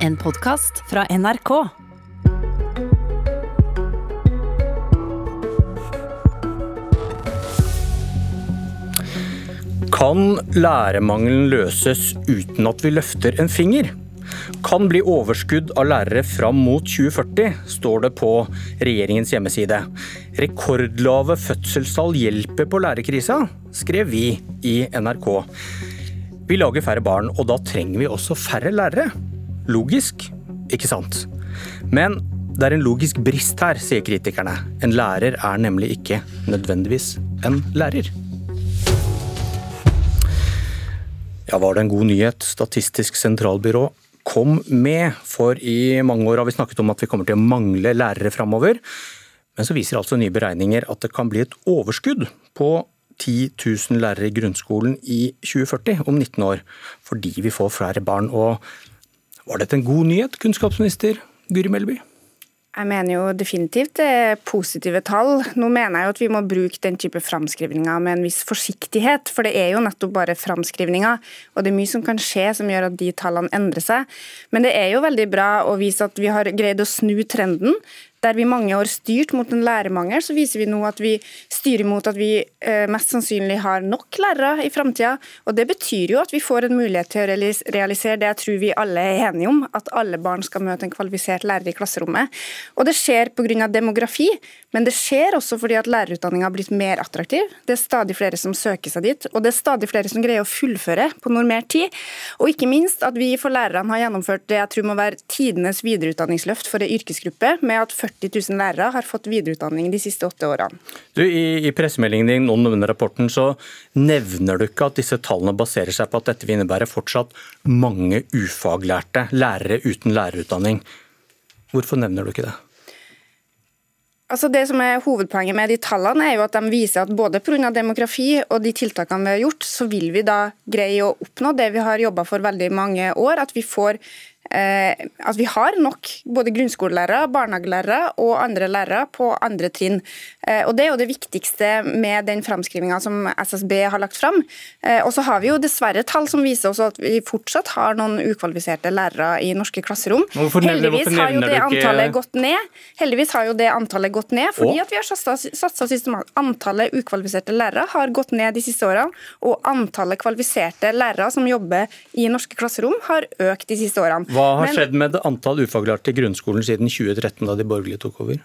En podkast fra NRK. Kan lærermangelen løses uten at vi løfter en finger? Kan bli overskudd av lærere fram mot 2040, står det på regjeringens hjemmeside. Rekordlave fødselstall hjelper på lærerkrisa, skrev vi i NRK. Vi lager færre barn, og da trenger vi også færre lærere. Logisk, ikke sant? Men det er en logisk brist her, sier kritikerne. En lærer er nemlig ikke nødvendigvis en lærer. Ja, var det en god nyhet Statistisk sentralbyrå kom med? For i mange år har vi snakket om at vi kommer til å mangle lærere framover. Men så viser altså nye beregninger at det kan bli et overskudd på 10 000 lærere i grunnskolen i 2040, om 19 år, fordi vi får flere barn. Og var dette en god nyhet, kunnskapsminister Guri Melby? Jeg mener jo definitivt det er positive tall. Nå mener jeg jo at vi må bruke den type framskrivninger med en viss forsiktighet, for det er jo nettopp bare framskrivninger. Og det er mye som kan skje som gjør at de tallene endrer seg. Men det er jo veldig bra å vise at vi har greid å snu trenden der vi mange år styrt mot en lærermangel, så viser vi nå at vi styrer mot at vi eh, mest sannsynlig har nok lærere i framtida. Og det betyr jo at vi får en mulighet til å realisere det jeg tror vi alle er enige om, at alle barn skal møte en kvalifisert lærer i klasserommet. Og det skjer pga. demografi, men det skjer også fordi at lærerutdanninga har blitt mer attraktiv. Det er stadig flere som søker seg dit, og det er stadig flere som greier å fullføre på normert tid. Og ikke minst at vi for lærerne har gjennomført det jeg tror må være tidenes videreutdanningsløft for en yrkesgruppe, med at 40 000 lærere har fått videreutdanning de siste åtte årene. Du, I, i pressemeldingen din om denne rapporten så nevner du ikke at disse tallene baserer seg på at dette vil innebære fortsatt mange ufaglærte lærere uten lærerutdanning. Hvorfor nevner du ikke det? Altså det som er Hovedpoenget med de tallene er jo at de viser at både pga. demografi og de tiltakene vi har gjort, så vil vi da greie å oppnå det vi har jobba for veldig mange år. At vi får at vi har nok både grunnskolelærere, barnehagelærere og andre lærere på andre trinn. Eh, og Det er jo det viktigste med den framskrivinga som SSB har lagt fram. Eh, og så har vi jo dessverre tall som viser også at vi fortsatt har noen ukvalifiserte lærere i norske klasserom. Heldigvis har jo det antallet gått ned. Heldigvis har jo det antallet gått ned, fordi at vi har satsa systematisk. Antallet ukvalifiserte lærere har gått ned de siste årene, og antallet kvalifiserte lærere som jobber i norske klasserom, har økt de siste årene. Hva har Men, skjedd med antall ufaglærte i grunnskolen siden 2013, da de borgerlige tok over?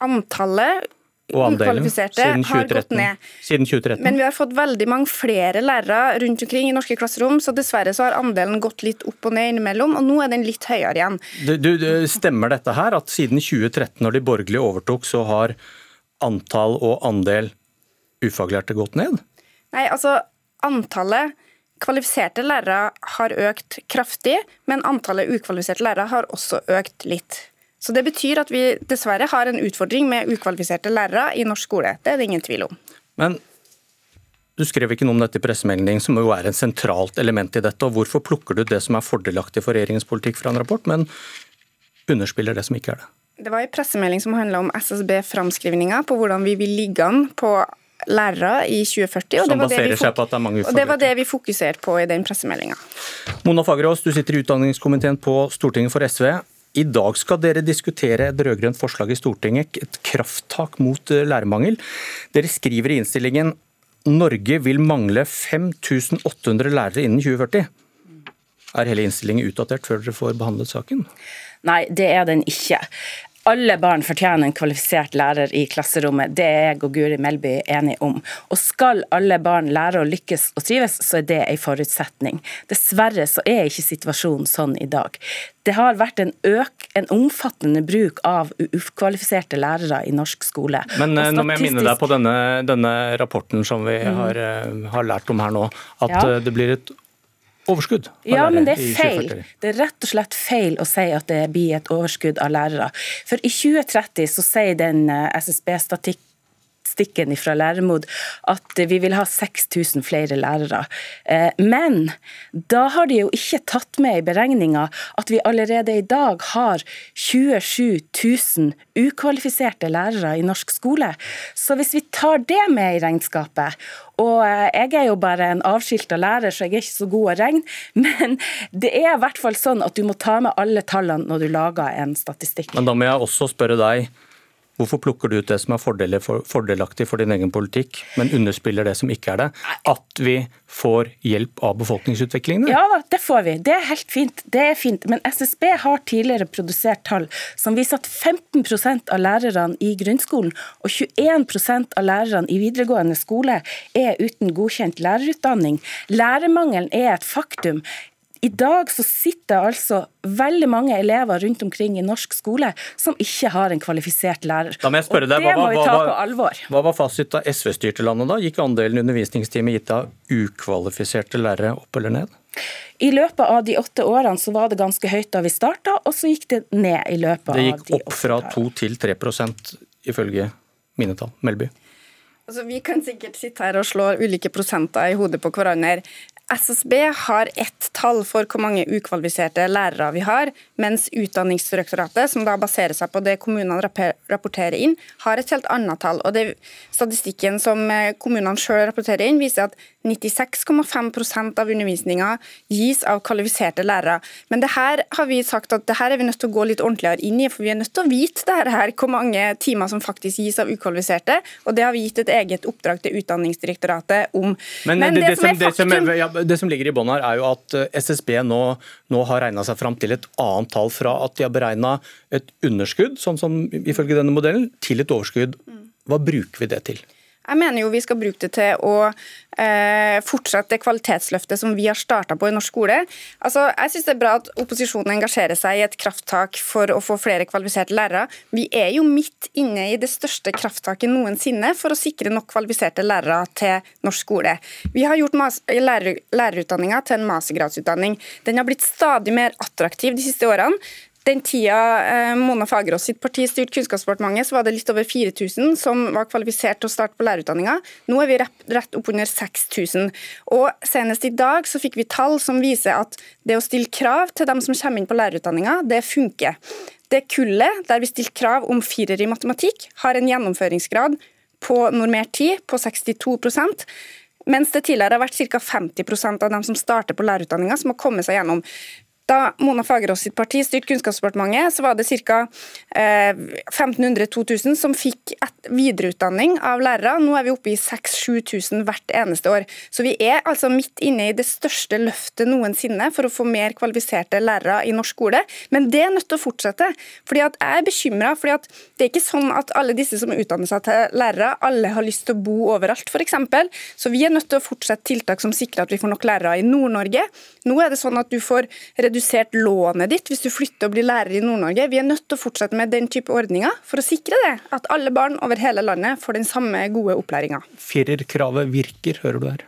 Antallet ukvalifiserte har gått ned. Siden 2013. Men vi har fått veldig mange flere lærere rundt omkring i norske klasserom, så dessverre så har andelen gått litt opp og ned innimellom, og nå er den litt høyere igjen. Du, du, stemmer dette her, at siden 2013, når de borgerlige overtok, så har antall og andel ufaglærte gått ned? Nei, altså antallet Kvalifiserte lærere har økt kraftig, men antallet ukvalifiserte lærere har også økt litt. Så Det betyr at vi dessverre har en utfordring med ukvalifiserte lærere i norsk skole. Det er det ingen tvil om. Men du skrev ikke noe om dette i pressemeldingen, som jo er en sentralt element i dette. og Hvorfor plukker du det som er fordelaktig for regjeringens politikk fra en rapport, men underspiller det som ikke er det? Det var en pressemelding som handla om SSB-framskrivninger på hvordan vi vil ligge an på lærere i 2040. Og det, det mange. Og det var det vi fokuserte på i den pressemeldinga. Mona Fagerås, du sitter i utdanningskomiteen på Stortinget for SV. I dag skal dere diskutere et rød-grønt forslag i Stortinget, et krafttak mot eh, lærermangel. Dere skriver i innstillingen Norge vil mangle 5800 lærere innen 2040. Er hele innstillingen utdatert før dere får behandlet saken? Nei, det er den ikke. Alle barn fortjener en kvalifisert lærer i klasserommet. Det er jeg og Guri Melby enige om. Og skal alle barn lære å lykkes og trives, så er det en forutsetning. Dessverre så er ikke situasjonen sånn i dag. Det har vært en, øk, en omfattende bruk av ukvalifiserte lærere i norsk skole. Men statistisk... Eh, nå må jeg minne deg på denne, denne rapporten som vi mm. har, mm. har, lært om her nå, at ja. Eh, det blir et overskudd? Ja, men det er feil. Det er rett og slett feil å si at det blir et overskudd av lærere. For i 2030 så sier den eh, SSB-statistikk statistikken fra Lærermod at vi vil ha 6000 flere lærere. Eh, men da har de jo ikke tatt med i beregninga at vi allerede i dag har 27 000 ukvalifiserte lærere i norsk skole. Så hvis vi tar det med i regnskapet, og eh, jeg er jo bare en avskilta lærer, så jeg er ikke så god å regne, men det er i hvert fall sånn at du må ta med alle tallene når du lager en statistikk. Men da må jeg også spørre deg, Hvorfor plukker du ut det som er fordelaktig for din egen politikk, men underspiller det som ikke er det? At vi får hjelp av befolkningsutviklingen? Ja det får vi. Det er helt fint. Det er fint. Men SSB har tidligere produsert tall som viser at 15% av lærerne i grunnskolen og 21% av lærerne i videregående skole er uten godkjent lærerutdanning. Lærermangelen er et faktum. I dag så sitter altså veldig mange elever rundt omkring i norsk skole som ikke har en kvalifisert lærer. Da må jeg spørre deg, hva, hva, hva, hva, var fasit da SV styrte landet da? Gikk andelen undervisningstimer gitt av ukvalifiserte lærere opp eller ned? I løpet av de åtte årene så var det ganske høyt da vi starta, og så gikk det ned i løpet av de åtte årene. Det gikk opp fra 2 til 3% ifølge mine tall. Melby? Altså, vi kan sikkert sitte her og slå ulike prosenter i hodet på hverandre. SSB har ett tall for hvor mange ukvalifiserte lærere vi har, mens Utdanningsdirektoratet, som da baserer seg på det kommunene rapporterer inn, har et helt annet tall. Og det, Statistikken som eh, kommunene selv rapporterer inn, viser at 96,5% av undervisninga gis av kvalifiserte lærere. Men det her har vi sagt at det her er vi nødt til å gå litt ordentligere inn i, for vi er nødt til å vite det her, hvor mange timer som faktisk gis av ukvalifiserte. Og det har vi gitt et eget oppdrag til Utdanningsdirektoratet om. Men, Men det, det, som, det, som er, ja, det, som, ligger i bånn her, er jo at eh, SSB nå, nå har regna seg fram til et annet tall fra at de har beregna et underskudd, sånn som ifølge denne modellen, til et overskudd. Hva bruker vi det til? Jeg mener jo vi skal bruke det til å eh, fortsette det kvalitetsløftet som vi har starta på i norsk skole. Altså, jeg synes Det er bra at opposisjonen engasjerer seg i et krafttak for å få flere kvalifiserte lærere. Vi er jo midt inne i det største krafttaket noensinne for å sikre nok kvalifiserte lærere til norsk skole. Vi har gjort lærer, lærerutdanninga til en mastergradsutdanning. Den har blitt stadig mer attraktiv de siste årene den tida eh, Mona Fagerås sitt parti styrte Kunnskapsdepartementet, så var det litt over 4000 som var kvalifisert til å starte på lærerutdanninga. Nå er vi rett oppunder 6000. Og senest i dag så fikk vi tall som viser at det å stille krav til dem som kommer inn på lærerutdanninga, det funker. Det kullet der vi stilte krav om firer i matematikk, har en gjennomføringsgrad på normert tid på 62% mens det tidligere har vært ca. 50% av dem som starter på lærerutdanninga, som har kommet seg gjennom. Da Mona Fagerås sitt parti styrte Kunnskapsdepartementet, så var det ca. Eh, 1500-2000 som fikk videreutdanning av lærere. Nå er vi oppe i 6000-7000 hvert eneste år. Så vi er altså midt inne i det største løftet noensinne for å få mer kvalifiserte lærere i norsk skole. Men det er nødt til å fortsette. Fordi jeg er bekymra. Det er ikke sånn at alle disse som utdanner seg til lærere, alle har lyst til å bo overalt, f.eks. Så vi er nødt til å fortsette tiltak som sikrer at vi får nok lærere i Nord-Norge. Nå er det sånn at du får redusert redusert lånet ditt hvis du flytter og blir lærer i Nord-Norge. Vi er nødt til å fortsette med den type ordninger for å sikre det, at alle barn over hele landet får den samme gode opplæringa. Firerkravet virker, hører du her.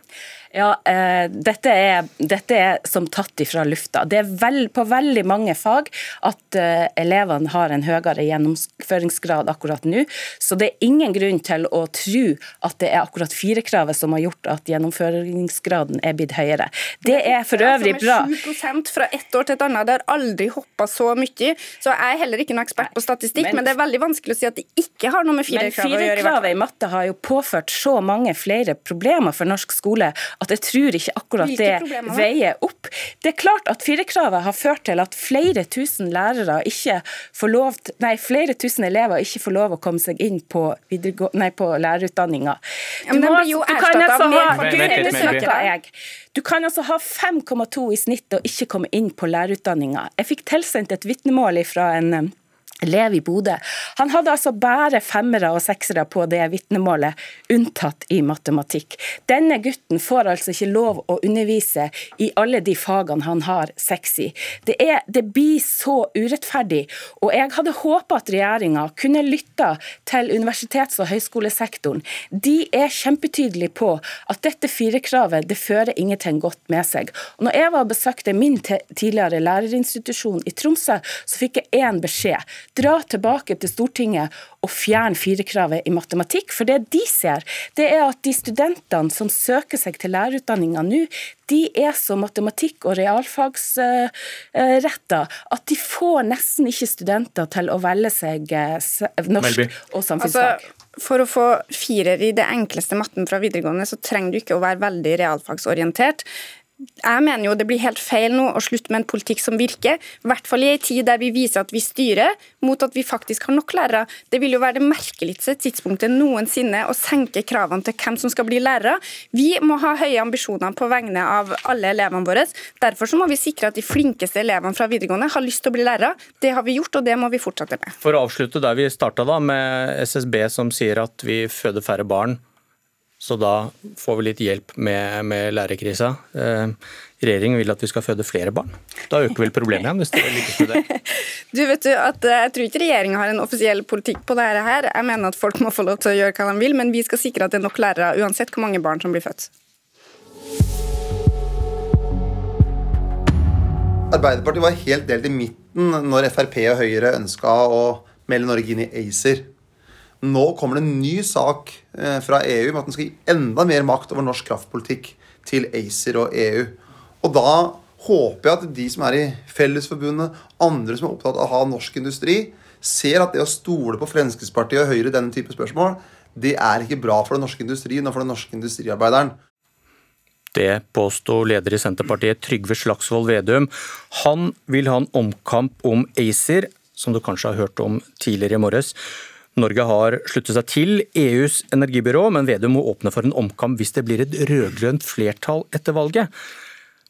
Ja, eh, dette, er, dette, er, som tatt ifra lufta. Det er vel, på veldig mange fag at eh, elevene har en høyere gjennomføringsgrad akkurat nå. Så det er ingen grunn til å tro at det er akkurat firekravet som har gjort at gjennomføringsgraden er blitt høyere. Det er for øvrig bra. Altså med 7% fra ett år til et annet. Det har aldri hoppa så mye. Så jeg er heller ikke noen ekspert på statistikk, men, men, det er veldig vanskelig å si at det ikke har noe med firekravet å gjøre. Men firekravet i matte har jo påført så mange flere problemer for norsk skole at jeg tror ikke akkurat det veier opp. Det er klart at firerkravet har ført til at flere tusen lærere ikke får lov nei, flere tusen elever ikke får lov å komme seg inn på, nei, på lærerutdanninga. Du, ja, altså, du kan altså ha du kan altså ha 5,2 i snitt og ikke komme inn på lærerutdanninga. Jeg fikk tilsendt et vitnemål fra en elev i Bodø. Han hadde altså bare femmere og seksere på det vitnemålet, unntatt i matematikk. Denne gutten får altså ikke lov å undervise i alle de fagene han har seks i. Det, er, det blir så urettferdig, og jeg hadde håpa at regjeringa kunne lytta til universitets- og høyskolesektoren. De er kjempetydelige på at dette firekravet det fører ingenting godt med seg. Og når jeg var og besøkte min tidligere lærerinstitusjon i Tromsø, så fikk jeg én beskjed. Dra tilbake til Stortinget og fjerne firerkravet i matematikk. For det de ser, det er at de studentene som søker seg til lærerutdanninga nå, de er så matematikk- og realfagsretta at de får nesten ikke studenter til å velge seg eh, norsk og samfunnsfag. Altså, for å få firer i det enkleste matten fra videregående, så trenger du ikke å være veldig realfagsorientert jeg mener jo det blir helt feil nå å slutte med en politikk som virker. I hvert fall i en tid der vi viser at vi styrer mot at vi faktisk har nok lærere. Det vil jo være det merkeligste tidspunktet noensinne å senke kravene til hvem som skal bli lærere. Vi må ha høye ambisjoner på vegne av alle elevene våre. Derfor så må vi sikre at de flinkeste elevene fra videregående har lyst til å bli lærere. Det har vi gjort, og det må vi fortsette med. For å avslutte der vi starta, med SSB som sier at vi føder færre barn så da får vi litt hjelp med, med lærerkrisa. Eh, regjeringen vil at vi skal føde flere barn. Da øker vel problemet igjen, hvis det lykkes med det. Du vet du at eh, Jeg tror ikke regjeringa har en offisiell politikk på dette. her. Jeg mener at folk må få lov til å gjøre hva de vil, men vi skal sikre at det er nok lærere uansett hvor mange barn som blir født. Arbeiderpartiet var helt delt i midten når Frp og Høyre ønska å melde Norge inn i ACER. Nå kommer det en ny sak eh, fra EU med at den skal gi enda mer makt over norsk kraftpolitikk til ACER og EU. Og da håper jeg at de som er i Fellesforbundet, andre som er opptatt av å ha norsk industri, ser at det å stole på Fremskrittspartiet og Høyre i denne type spørsmål, det er ikke bra for den norske industrien og for den norske industriarbeideren. Det påstår leder i Senterpartiet Trygve Slagsvold Vedum. Han vil ha en omkamp om ACER, som du kanskje har hørt om tidligere i morges. Norge har sluttet seg til EUs energibyrå, men Vedum må åpne for en omkamp hvis det blir et rød-grønt flertall etter valget.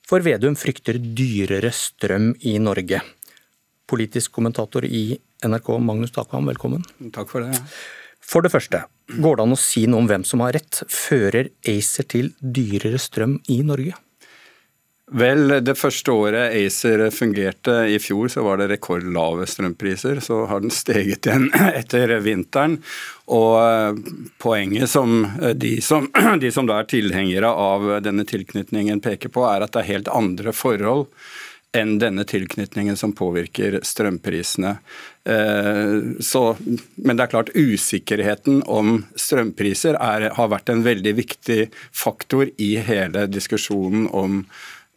For Vedum frykter dyrere strøm i Norge. Politisk kommentator i NRK, Magnus Takvam, velkommen. Takk for det. For det første, går det an å si noe om hvem som har rett? Fører ACER til dyrere strøm i Norge? Vel, det første året ACER fungerte i fjor, så var det rekordlave strømpriser. Så har den steget igjen etter vinteren. Og eh, poenget som eh, de som, de som da er tilhengere av denne tilknytningen peker på, er at det er helt andre forhold enn denne tilknytningen som påvirker strømprisene. Eh, så, men det er klart usikkerheten om strømpriser er, har vært en veldig viktig faktor i hele diskusjonen om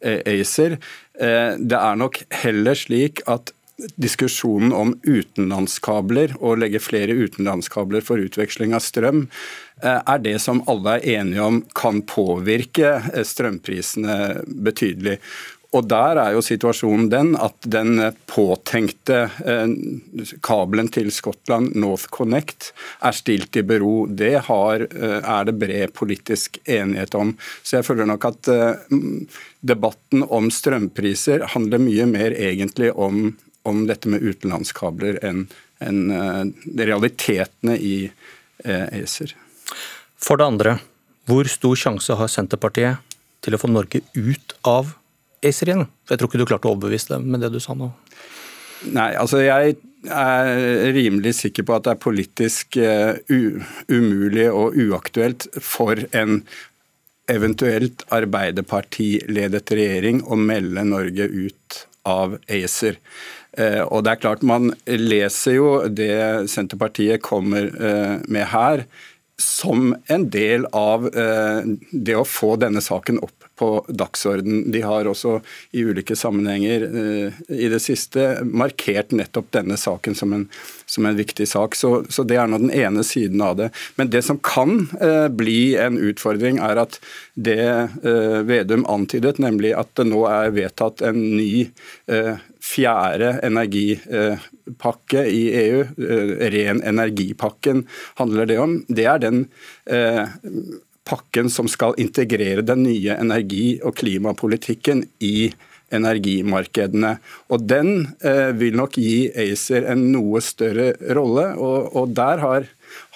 ACER. Eh, det er nok heller slik at diskusjonen om utenlandskabler og legge flere utenlandskabler for utveksling av strøm, eh, er det som alle er enige om kan påvirke strømprisene betydelig. Og Der er jo situasjonen den at den påtenkte eh, kabelen til Skottland, NorthConnect, er stilt i bero. Det har, eh, er det bred politisk enighet om. Så jeg føler nok at eh, debatten om strømpriser handler mye mer egentlig om, om dette med utenlandskabler enn enn realitetene i ACER. For det andre, hvor stor sjanse har Senterpartiet til å få Norge ut av ACER igjen? Jeg tror ikke du klarte å overbevise dem med det du sa nå. Nei, altså jeg er rimelig sikker på at det er politisk uh, umulig og uaktuelt for en eventuelt Arbeiderparti-ledet regjering å melde Norge ut av ACER. Uh, og det er klart Man leser jo det Senterpartiet kommer uh, med her, som en del av det å få denne saken opp på dagsorden. De har også i ulike sammenhenger eh, i det siste markert nettopp denne saken som en, som en viktig sak. Så, så, det er nå den ene siden av det. Men det som kan eh, bli en utfordring, er at det eh, Vedum antydet, nemlig at det nå er vedtatt en ny eh, fjerde energipakke i EU, ren energipakken handler det om. Det er den pakken som skal integrere den nye energi- og klimapolitikken i energimarkedene. Og Den eh, vil nok gi ACER en noe større rolle, og, og der har,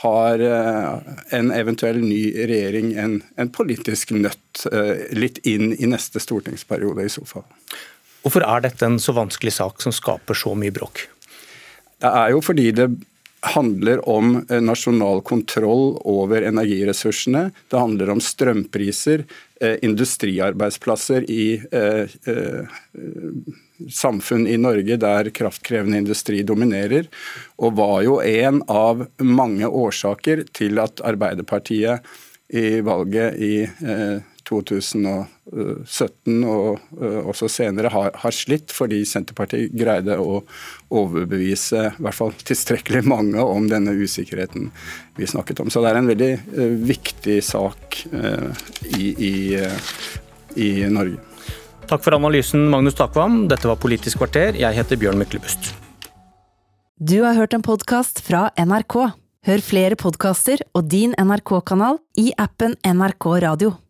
har eh, en eventuell ny regjering en, en politisk nøtt eh, litt inn i neste stortingsperiode i så fall. Hvorfor er dette en så vanskelig sak som skaper så mye bråk? Det er jo fordi det handler om eh, nasjonal kontroll over energiressursene. Det handler om strømpriser, eh, industriarbeidsplasser i samfunn i Norge der kraftkrevende industri dominerer, og var jo en av mange årsaker til at Arbeiderpartiet i valget i 2017 og eh, også senere har, har, slitt, fordi Senterpartiet greide å overbevise i hvert fall tilstrekkelig mange om denne usikkerheten vi snakket om. Så det er en veldig uh, viktig sak uh, i, i, i, Norge. Takk for analysen, Magnus Takvam. Dette var Politisk kvarter. Jeg heter Bjørn Myklebust. Du har hørt en podkast fra NRK. Hør flere podkaster og din NRK-kanal i appen NRK Radio.